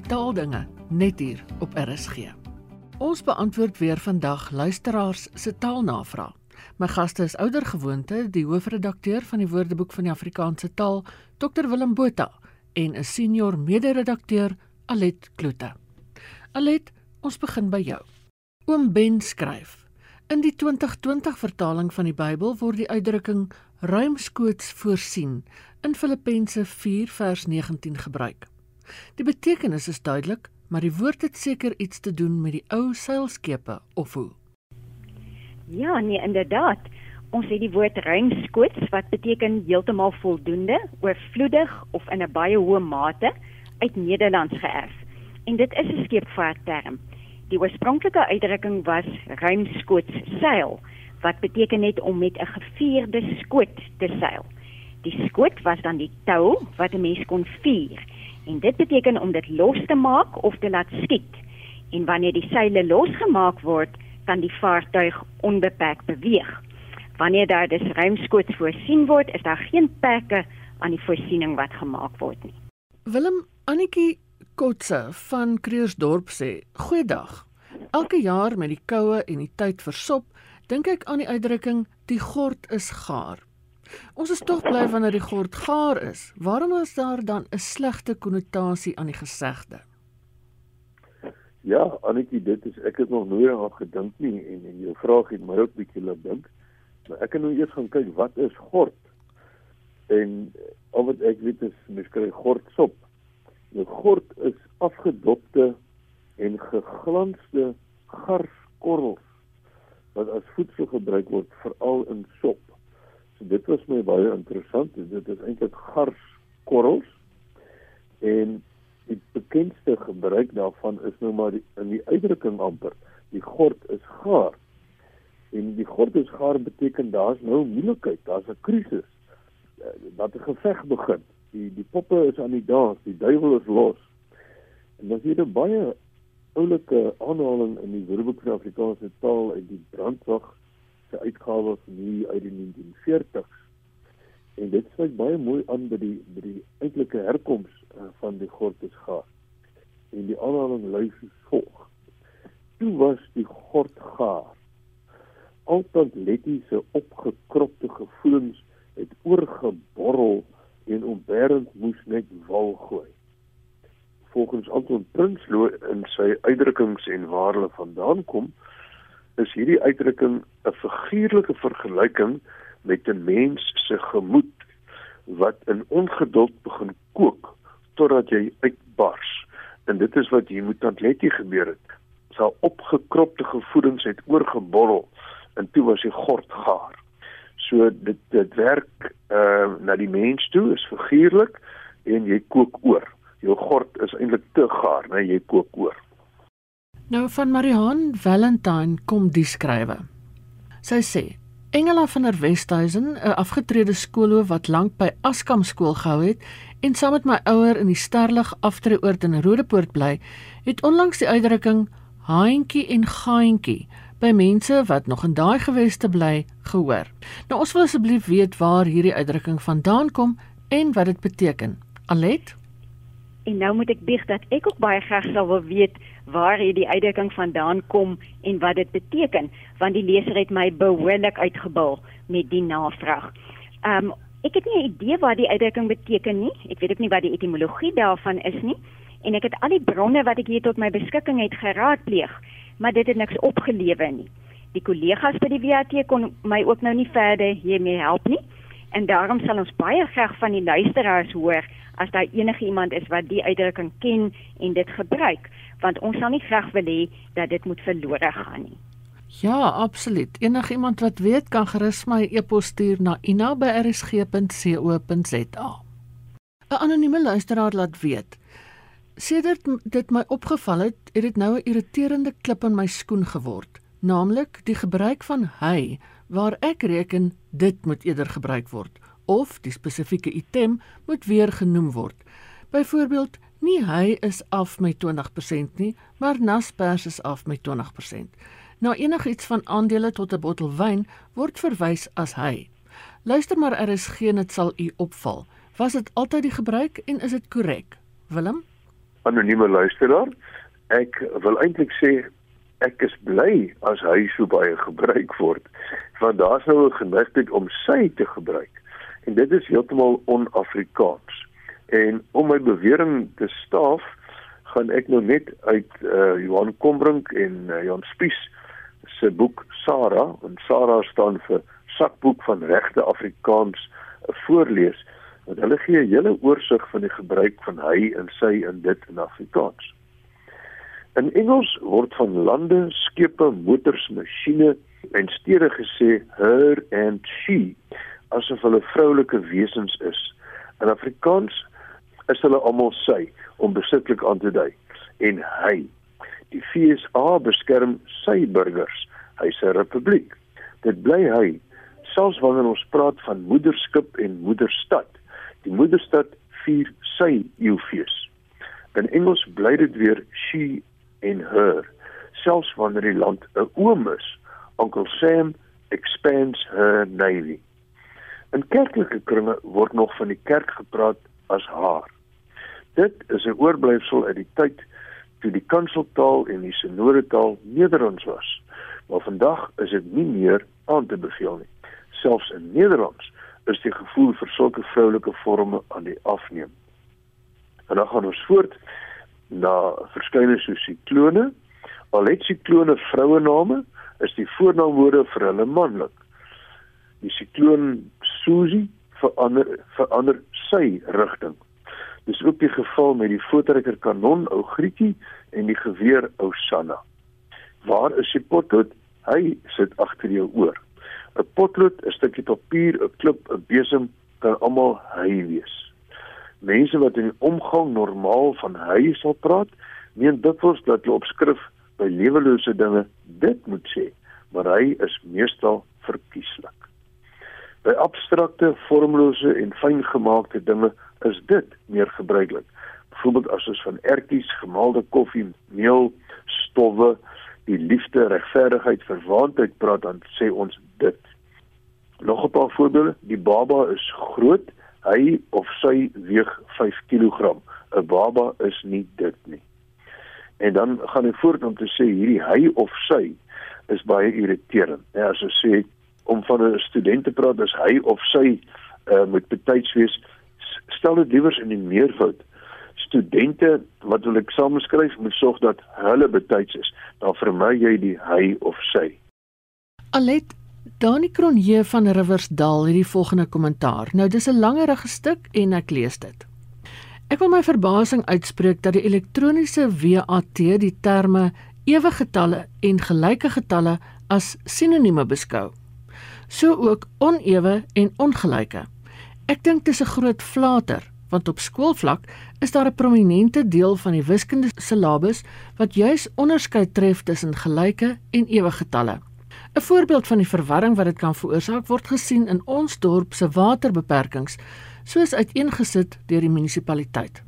by Taaldinge net hier op RSG. Ons beantwoord weer vandag luisteraars se taalnavrae. My gaste is ouer gewoonte die hoofredakteur van die Woordeboek van die Afrikaanse taal, Dr Willem Botha, en 'n senior mede-redakteur, Alet Kloete. Alet, ons begin by jou. Oom Ben skryf: In die 2020 vertaling van die Bybel word die uitdrukking ruimskoots voorsien in Filippense 4 vers 19 gebruik. Die betekenis is duidelik, maar die woord het seker iets te doen met die ou seilskepe of hoe. Ja, nee, inderdaad. Ons het die woord ruimskoots wat beteken heeltemal voldoende, oorvloedig of in 'n baie hoë mate uit Nederlands geërf. En dit is 'n skeepvaartterm. Die oorspronklike uitdrukking was ruimskoots seil wat beteken net om met 'n gevierde skoot te seil. Die skoot was dan die tou wat 'n mens kon vier en dit beteken om dit los te maak of te laat skiet. En wanneer die seile losgemaak word, kan die vaartuig onbeperk beweeg. Wanneer daar dus ruimskoots voorsien word, is daar geen perke aan die voorsiening wat gemaak word nie. Willem Annetjie Kotse van Kreersdorp sê: "Goeiedag. Elke jaar met die koue en die tyd versop, dink ek aan die uitdrukking die gord is gaar. Ons is tog bly wanneer die gord gaar is. Waarom is daar dan 'n slegte konnotasie aan die gesegde?" Ja, Annetjie, dit is ek het nog nooit aan gedink nie en en jou vraag het my ook bietjie laat dink. Maar ek het nou eers gaan kyk wat is gord? En al wat ek weet is mens kry gordsop. Nou gord is afgedopte en geglansde garskorrels wat as voedsel gebruik word veral in sop. So dit was my baie interessant. Dit is eintlik garskorrels en die bekendste gebruik daarvan is nou maar die, in die uitdrukking amper die gord is gaar. En die gord is gaar beteken daar's nou moeilikheid daar's 'n krisis eh, dat 'n geveg begin. Die die poppe is aan die dans die duiwel is los. En dan sien jy baie oulike aanhaling in die Woordeboek van Afrikaanse taal uit die brandwag se uitgawe van hier uit die 1940s en dit sluit baie mooi aan by die by die eintlike herkoms uh, van die gordes gaar. En die aanhaling lui soos volg: Toe was die gord gaar. Altyd Letty se opgekropte gevoelens het oorgeborrel en onberend moes net wal gooi. Volgens Anton Prinsloo in sy uitdrukkings en waar hulle vandaan kom, is hierdie uitdrukking 'n figuurlike vergelyking met 'n mens se gemoed wat in ongeduld begin kook totdat jy uitbars. En dit is wat hier met Antletty gebeur het. Sy opgekropte gevoelens het oorgeborrel en toe was hy gord gaar. So dit dit werk uh na die mens toe is figuurlik en jy kook oor. Jou gord is eintlik te gaar, nee jy kook oor. Nou van Marihan Valentine kom die skrywe. Sy sê Engela van der Westhuizen, 'n afgetrede skoolhoof wat lank by Askam skool gehou het en saam met my ouer in die Sterlig aftreeoord in Rodepoort bly, het onlangs die uitdrukking haantjie en gaantjie by mense wat nog in daai geweste bly gehoor. Nou ons wil asseblief weet waar hierdie uitdrukking vandaan kom en wat dit beteken. Alet? En nou moet ek bieg dat ek ook baie graag sou wil weet waar hierdie uitdrukking vandaan kom en wat dit beteken, want die leser het my behoorlik uitgebul met die navraag. Um ek het nie 'n idee wat die uitdrukking beteken nie. Ek weet ook nie wat die etimologie daarvan is nie en ek het al die bronne wat ek hier tot my beskikking het geraadpleeg, maar dit het niks opgelewer nie. Die kollegas by die WAT kon my ook nou nie verder hiermee help nie. En daarom sal ons baie graag van die luisteraars hoor as daar enige iemand is wat die uitdrukking ken en dit gebruik want ons sal nie graag wil hê dat dit moet verlore gaan nie. Ja, absoluut. Enige iemand wat weet kan gerus my e-pos stuur na ina@rsg.co.za. 'n Anonieme luisteraar laat weet. Sedert dit my opgeval het, het dit nou 'n irriterende klip in my skoen geword, naamlik die gebruik van hy waar ek reken dit moet eerder gebruik word of die spesifieke item moet weer genoem word. Byvoorbeeld, nie hy is af met 20% nie, maar Naspers is af met 20%. Nou enigiets van aandele tot 'n bottel wyn word verwys as hy. Luister maar, er is geen dit sal u opval. Was dit altyd die gebruik en is dit korrek? Willem? anonieme luisteraar. Ek wil eintlik sê ek is bly as hy so baie gebruik word want daar's nou 'n geneigtheid om sy te gebruik en dit is heeltemal on-Afrikaans. En om my bewering te staaf, gaan ek nou net uit uh, Johan Kombrink en uh, Jan Spies se boek Sarah, en Sarah staan vir sakboek van regte Afrikaans uh, voorlees. Want hulle gee 'n hele oorsig van die gebruik van hy en sy in dit in Afrikaans. In Engels word van lande, skepe, motors, masjiene en stede gesê her and she asof hulle vroulike wesens is. In Afrikaans is hulle almal sy om besitlik aan te dui. En hy die FSA beskerm sy burgers hy se republiek. Dit bly hy selfs wanneer ons praat van moederskip en moederstad. Die moederstad vier sy eeufees in Engels bly dit weer she en her selfs wanneer die land 'n oom is. Onkel Sam expands her navy in kerklike kringe word nog van die kerk gepraat as haar Dit is 'n oorblyfsel uit die tyd toe die kanseltaal en die sinodetaal Nederlands was. Maar vandag is dit nie meer aan te beveel nie. Selfs in Nederlands is die gevoel vir sulke vroulike forme aan die afneem. En dan gaan ons voort na verskeie so siklone. Al het siklone vroue name, is die voornaamwoorde vir hulle manlik. Die sikloon Susie verander verander sy rigting Dis ook die geval met die voetrekker kanon ou Grietjie en die geweer ou Sanna. Waar is die potlood? Hy sit agter jou oor. 'n Potlood, 'n stukkie papier, 'n klip, 'n besem kan almal hy wees. Mense wat in omgang normaal van hy sal praat, meen dikwels dat hulle op skrif by lewelose dinge dit moet sê, maar hy is meestal verkieslik. By abstrakte, vormlose en fyngemaakte dinge is dit meer gebruiklik. Byvoorbeeld as ons van ertjies, gemaalde koffie, meel, stowwe, die liefde, regverdigheid, verwaandheid praat dan sê ons dit. Nog 'n paar voorbeelde. Die baba is groot. Hy of sy weeg 5 kg. 'n Baba is nie dit nie. En dan gaan ek voort om te sê hierdie hy of sy is baie irriterend. Ja, as ons sê om van 'n student te praat as hy of sy uh, moet betyds wees, stel dit liewers in die meervoud. Studente wat wil ek sameskryf moet sorg dat hulle betyds is. Dan vermy jy die hy of sy. Alet Dani Kronje van Riversdal het die volgende kommentaar. Nou dis 'n langerige stuk en ek lees dit. Ek wil my verbasing uitspreek dat die elektroniese WAT die terme ewige getalle en gelyke getalle as sinonieme beskou. So ook onewe en ongelyke. Ek dink dis 'n groot flater want op skoolvlak is daar 'n prominente deel van die wiskunde silabus wat juis onderskeid tref tussen gelyke en ewige getalle. 'n Voorbeeld van die verwarring wat dit kan veroorsaak word gesien in ons dorp se waterbeperkings soos uiteengesit deur die munisipaliteit.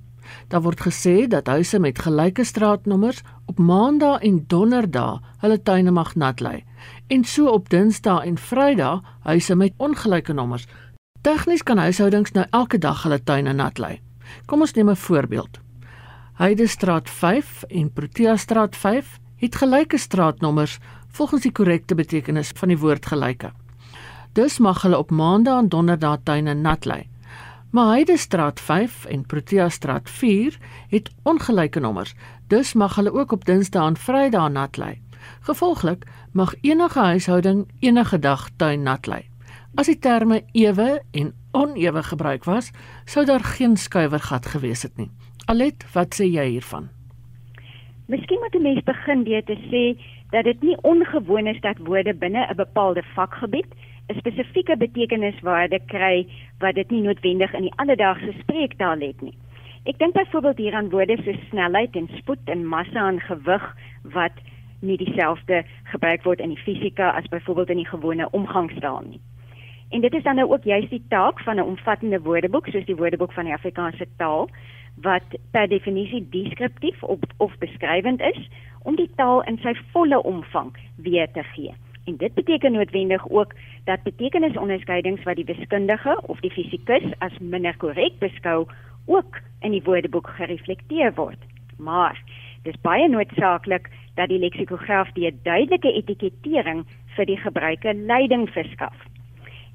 Daar word gesê dat huise met gelyke straatnommers op Maandag en Donderdag hulle tuine mag nat lê en so op Dinsdag en Vrydag huise met ongelyke nommers Tegnies kan huishoudings nou elke dag hulle tuine nat lê. Kom ons neem 'n voorbeeld. Heidestraat 5 en Protea straat 5 het gelyke straatnommers volgens die korrekte betekenis van die woord gelyke. Dus mag hulle op Maandag en Donderdag tuine nat lê. Maar Heidestraat 5 en Protea straat 4 het ongelyke nommers. Dus mag hulle ook op Dinsdae en Vrydae nat lê. Gevolglik mag enige huishouding enige dag tuin nat lê. As die terme ewe en onewe gebruik was, sou daar geen skuiwergat gewees het nie. Alet, wat sê jy hiervan? Miskien moet 'n mens begin deur te sê dat dit nie ongewoon is dat woorde binne 'n bepaalde vakgebied 'n spesifieke betekeniswaarde kry wat dit nie noodwendig in die alledaagse spreektaal het nie. Ek dink byvoorbeeld hier aan woorde so snelheid en spoed en massa en gewig wat nie dieselfde gebruik word in die fisika as byvoorbeeld in die gewone omgangstaal nie. En dit is dan nou ook juist die taak van 'n omvattende woordeboek soos die Woordeboek van die Afrikaanse taal wat per definisie deskriptief of, of beskrywend is om die taal in sy volle omvang weer te gee. En dit beteken noodwendig ook dat betekenisonderskeidings wat die wiskundige of die fisikus as minder korrek beskou, ook in die woordeboek gereflekteer word. Maar dis baie noodsaaklik dat die leksikograaf die duidelike etikettering vir die gebruiker leiding verskaf.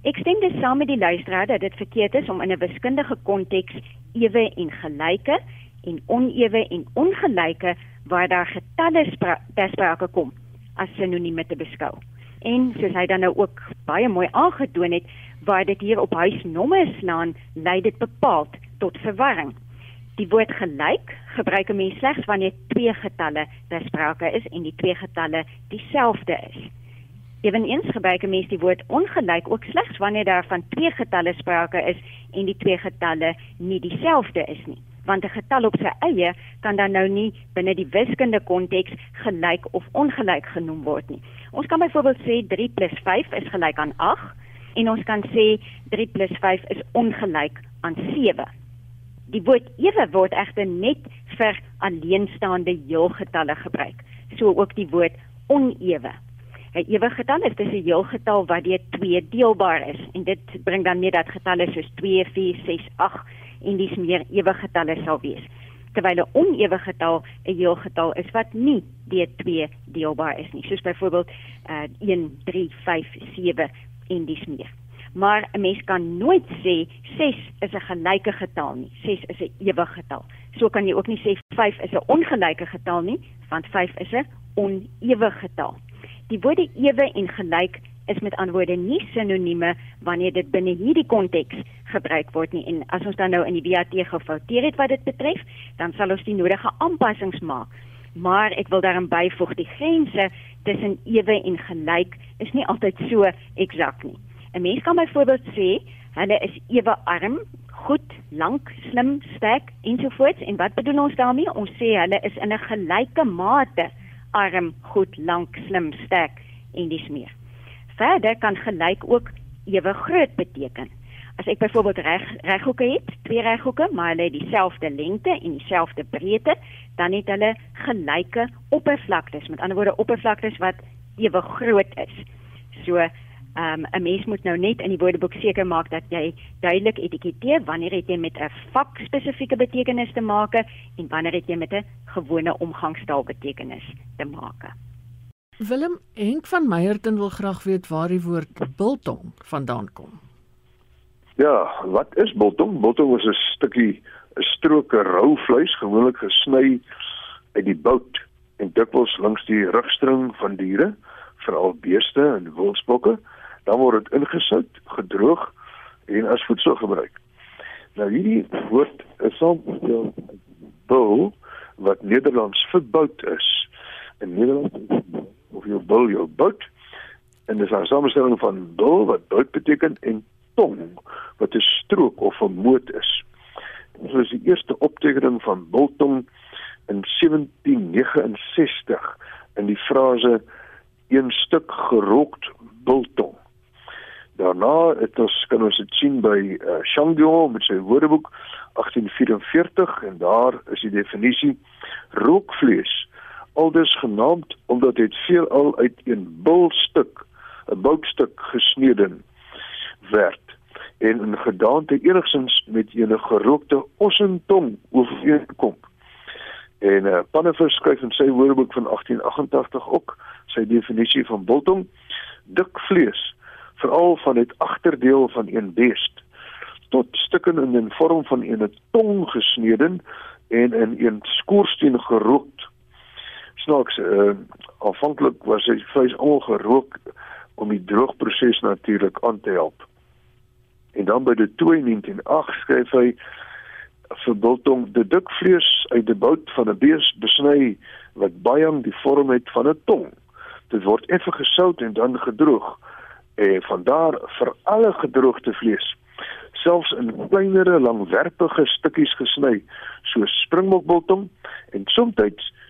Ek stem dus saam met die luisteraar dat dit verkeerd is om in 'n wiskundige konteks ewe en gelyke en onewe en ongelyke waar daar getalle ter sprake kom as sinonieme te beskou. En soos hy dan nou ook baie mooi aangedoen het, waar dit hier op huisnommers slaan, lei dit bepaald tot verwarring. Die woord gelyk gebruik 'n mens slegs wanneer twee getalle ter sprake is en die twee getalle dieselfde is. Eweneens gebruik 'n mens die woord ongelyk ook slegs wanneer daar van twee getalle sprake is en die twee getalle nie dieselfde is nie want 'n getal op sy eie kan dan nou nie binne die wiskundige konteks gelyk of ongelyk genoem word nie. Ons kan byvoorbeeld sê 3 + 5 is gelyk aan 8 en ons kan sê 3 + 5 is ongelyk aan 7. Die woord ewe word egter net vir alleenstaande heelgetalle gebruik, so ook die woord onewe. 'n Ewe getal is 'n heelgetal wat deur 2 deelbaar is en dit bring dan net dat getalle soos 2, 4, 6, 8 en dis meer ewe getalle sal wees. Terwyl 'n onewe getal 'n heel getal is wat nie deur 2 deelbaar is nie, soos byvoorbeeld uh, 1, 3, 5, 7 en dis meer. Maar 'n mens kan nooit sê 6 is 'n gelyke getal nie. 6 is 'n ewe getal. So kan jy ook nie sê 5 is 'n ongelyke getal nie, want 5 is 'n onewe getal. Die woorde ewe en gelyk is met antwoorde nie sinonieme wanneer dit binne hierdie konteks gebruik word nie en as ons dan nou in die WAT gefouteer het wat dit betref dan sal ons die nodige aanpassings maak maar ek wil daarin byvoeg die grense tussen ewe en gelyk is nie altyd so eksak nie 'n mens kan byvoorbeeld sê hulle is ewe arm goed lank slim sterk ensovoorts en wat bedoel ons daarmee ons sê hulle is in 'n gelyke mate arm goed lank slim sterk en dis meer Verder kan gelyk ook ewe groot beteken. As ek byvoorbeeld reg reghoeke het, twee reghoeke, maar hulle het dieselfde lengte en dieselfde breedte, dan het hulle gelyke oppervlaktes. Met ander woorde oppervlaktes wat ewe groot is. So, ehm um, 'n mens moet nou net in die woordeboek seker maak dat jy duidelik etiketeer wanneer het jy met 'n vak spesifieke betekenis te maak en wanneer het jy met 'n gewone omgangstaal betekenis te maak. Willem Henk van Meyerton wil graag weet waar die woord biltong vandaan kom. Ja, wat is biltong? Biltong is 'n stukkie 'n stroke rou vleis, gewoonlik gesny uit die bout en dikwels langs die rugstring van diere, veral beeste en wildsbokke. Dan word dit ingesout, gedroog en as voedsel gebruik. Nou hierdie woord is saamgestel bil wat Nederlands vir bout is. In Nederland of jou bil jou bout en dis 'n samestelling van bil wat bout beteken en tong wat 'n strook of 'n moot is. Dit is die eerste optekening van biltong in 1769 in die frase een stuk gerokt biltong. Daarna het ons kan ons dit sien by uh, eh, Shangyo met sy woordeboek 1844 en daar is die definisie rookvlees aldus genaamd omdat dit veelal uit 'n bulstuk, 'n boutstuk gesnede werd en in gedaante enigsins met 'n gerookte ossentong ooreenkom. En uh, Pannevis skryf in sy woordeboek van 1888 ook sy definisie van biltong: dik vlees, veral van dit agterdeel van een beest tot stukke in 'n vorm van 'n tong gesnede en in 'n skoorsteen gerook snaaks uh, aanvanklik was hy vleis almal gerook om die droogproses natuurlik aan te help. En dan by die 21908 skryf hy vir biltong die dik vlees uit die bout van 'n bees besny wat baie die vorm het van 'n tong. Dit word effe gesout en dan gedroog en van daar vir alle gedroogde vlees selfs in kleinere langwerpige stukkies gesny soos springbokbiltong en soms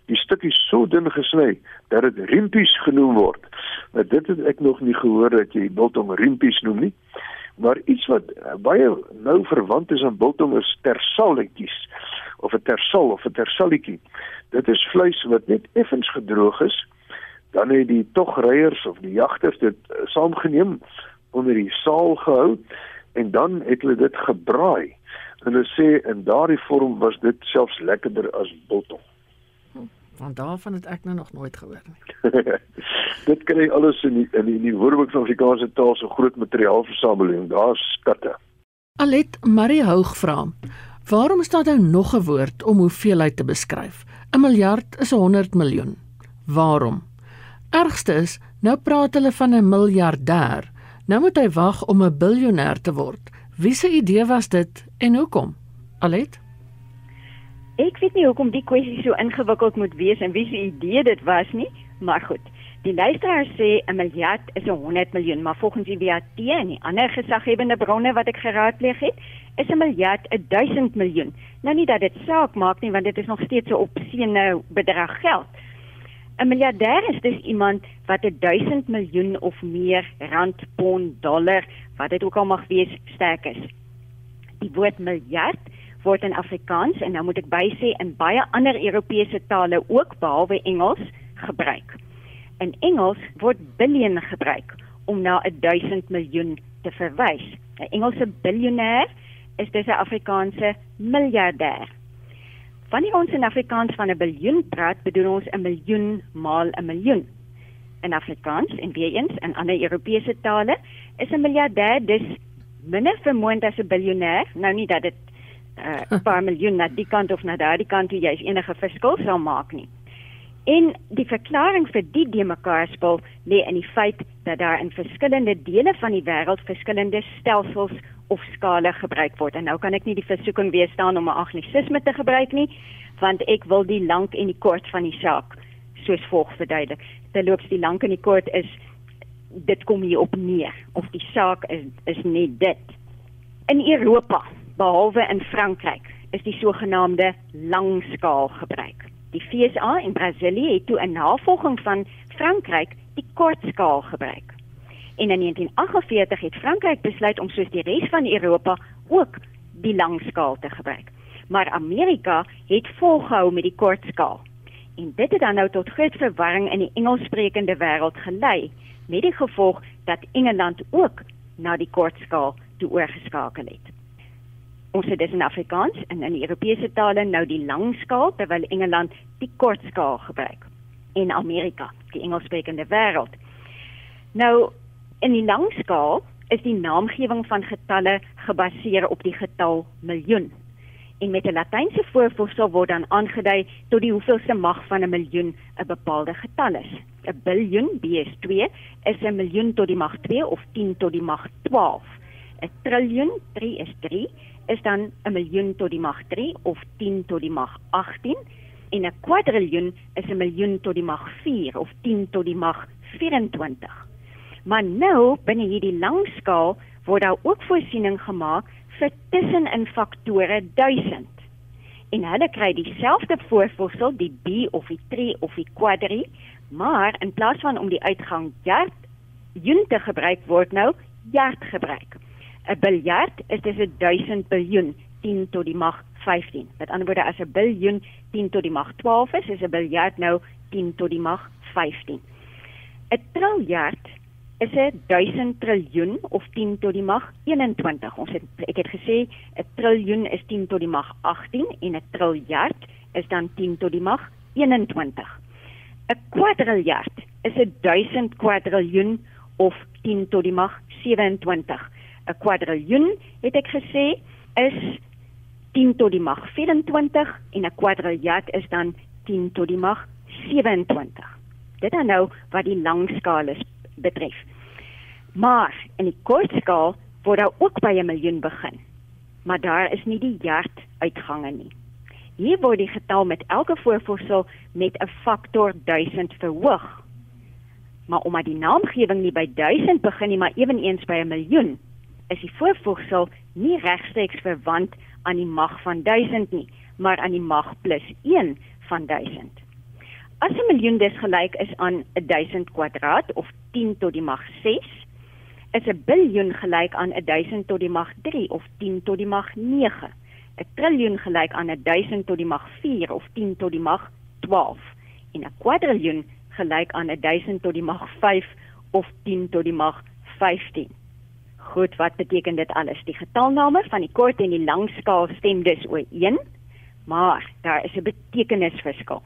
die stukkies so dun gesny dat dit riempies genoem word. Nou dit het ek nog nie gehoor dat jy biltong riempies noem nie. Maar iets wat baie nou verwant is aan biltong is tersalletjies of 'n tersal of 'n tersalletjie. Dit is vleis wat net effens gedroog is. Dan het die togryers of die jagters dit uh, saamgeneem onder die saal gehou en dan het hulle dit gebraai. En hulle sê in daardie vorm was dit selfs lekkerder as biltong. Want daarvan het ek nou nog nooit gehoor nie. Dit kry alles in die, in die, die Woordeboek van Afrikaanse taal so groot materiaalversameling. Daar's skatte. Alet Marie Houg vra: Waarom staan daar nog 'n woord om hoeveelheid te beskryf? 'n Miljard is 100 miljoen. Waarom? Ergste is, nou praat hulle van 'n miljardêr. Nou moet hy wag om 'n biljoenêr te word. Wie se idee was dit en hoekom? Alet? Ek weet nie hoekom die kwessie so ingewikkeld moet wees en wie se idee dit was nie, maar goed. Die luisteraar sê 'n miljard is 100 miljoen, maar volgens die WAT en die ander gesaghebende bronne wat ek geraadpleeg het, is 'n miljard 1000 miljoen. Nou nie dat dit saak maak nie, want dit is nog steeds 'n opseene bedrag geld. 'n Miljardêr is dus iemand wat 1000 miljoen of meer rand, pond, dollar, wat dit ook al mag wees, sterk is. Die woord miljard word in Afrikaans en nou moet ek bysê in baie ander Europese tale ook behalwe Engels gebruik. In Engels word billion gebruik om na 1000 miljoen te verwys. 'n Engelse biljoenêr is dus 'n Afrikaanse miljardêr. Wanneer ons in Afrikaans van 'n biljoen praat, bedoel ons 'n miljoen maal 'n miljoen. In Afrikaans en weer eens in ander Europese tale is 'n miljardêr dus minder vermoënd as 'n biljoenêr. Nou nie dat dit 'n uh, paar miljoen na die kant of na daardie kant toe jy enige verskil sal maak nie. En die verklaring vir die de mekaar spel lê in die feit dat daar in verskillende dele van die wêreld verskillende stelsels of skale gebruik word. En nou kan ek nie die versoeking weerstaan om 'n anglisisme te gebruik nie, want ek wil die lank en die kort van die saak soos volg verduidelik. Terloops die lank en die kort is dit kom hier op neer of die saak is is net dit. In Europa behalwe in Frankryk is die sogenaamde langskaal gebruik. Die FSA en Brasilië het toe 'n navolging van Frankryk die kortskaal gebruik. En in 1948 het Frankryk besluit om soos die res van Europa ook die langskaal te gebruik. Maar Amerika het volgehou met die kortskaal. En dit het dan nou tot groot verwarring in die Engelssprekende wêreld gelei, met die gevolg dat Engeland ook na die kortskaal toe oorgeskakel het ons het dit in Afrikaans en in die Europese tale nou die lang skaal terwyl Engeland die kort skaal gebruik in Amerika, die Engelssprekende wêreld. Nou in die lang skaal is die naamgewing van getalle gebaseer op die getal miljoen. En met 'n latynse voorvoegsel word dan aangedui tot die hoeveelste mag van 'n miljoen 'n bepaalde getal is. 'n Biljoen, BS2, is 'n miljoen tot die mag 2 of 10 tot die mag 12. 'n Triljoen, 3 is 3 is dan 'n miljoen tot die mag 3 of 10 tot die mag 18 en 'n kwadriljoen is 'n miljoen tot die mag 4 of 10 tot die mag 24. Maar nou binne hierdie langskaal word daar ook voorsiening gemaak vir tussenin faktore 1000. En hulle kry dieselfde voorvoegsel, die b of die 3 of die kwadri, maar in plaas van om die uitgang jart joen te gebruik word nou jart gebruik. 'n biljard is dis 'n 1000 biljoen 10 tot die mag 15. Met ander woorde as 'n biljoen 10 tot die mag 12 is, is 'n biljard nou 10 tot die mag 15. 'n triljard is 'n 1000 triljoen of 10 tot die mag 21. Ons het ek het gesê 'n triljoen is 10 tot die mag 18 en 'n triljard is dan 10 tot die mag 21. 'n kwadriljard is 'n 1000 kwadriljoen of 10 tot die mag 27. 'n kwadriljoen het ek gesê is 10 tot die mag 24 en 'n kwadriljard is dan 10 tot die mag 27. Dit dan nou wat die langskaal is betref. Maar in die kortskaal word daar ook by 'n miljoen begin. Maar daar is nie die yard uitgange nie. Hier word die getal met elke voorvoegsel met 'n faktor 1000 verhoog. Maar omdat die naamgewing nie by 1000 begin nie, maar ewenigs by 'n miljoen, is die voorvoegsel nie regstreeks verwant aan die mag van 1000 nie, maar aan die mag plus 1 van 1000. As 'n miljoen dus gelyk is aan 1000 kwadraat of 10 tot die mag 6, is 'n biljoen gelyk aan 1000 tot die mag 3 of 10 tot die mag 9. 'n Triljoen gelyk aan 1000 tot die mag 4 of 10 tot die mag 12 en 'n kwadriljoen gelyk aan 1000 tot die mag 5 of 10 tot die mag 15. Goed, wat beteken dit alles? Die getalname van die kort en die lang skaal stem dus ooreen, maar daar is 'n betekenisverskil.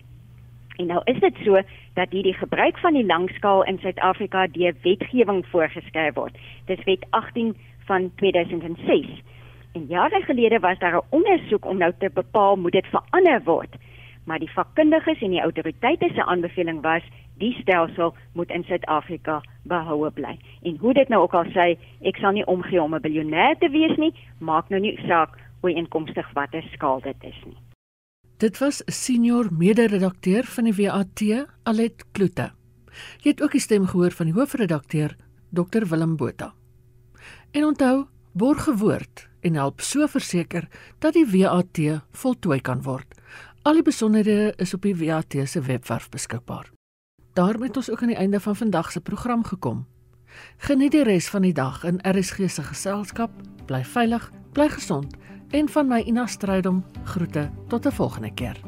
En nou is dit so dat hierdie gebruik van die langskaal in Suid-Afrika deur wetgewing voorgeskryf word. Dis Wet 18 van 2006. En jare gelede was daar 'n ondersoek om nou te bepaal moet dit verander word. Maar die vakkundiges en die autoriteite se aanbeveling was die stelsel moet in Suid-Afrika behoue bly. En hoe dit nou ook al sê, ek sal nie omgee om 'n biljoenêr te wees nie, maak nou nie saak hoe inkomstig watter skaal dit is nie. Dit was senior mede-redakteur van die WAT, Alet Kloete. Jy het ook die stem gehoor van die hoofredakteur, Dr Willem Botha. En onthou, borg gewoord en help so verseker dat die WAT voltooi kan word. Al die besonderhede is op die WAT se webwerf beskikbaar. Daarmee het ons ook aan die einde van vandag se program gekom. Geniet die res van die dag in RSG se geselskap. Bly veilig, bly gesond en van my Ina Strydom groete tot 'n volgende keer.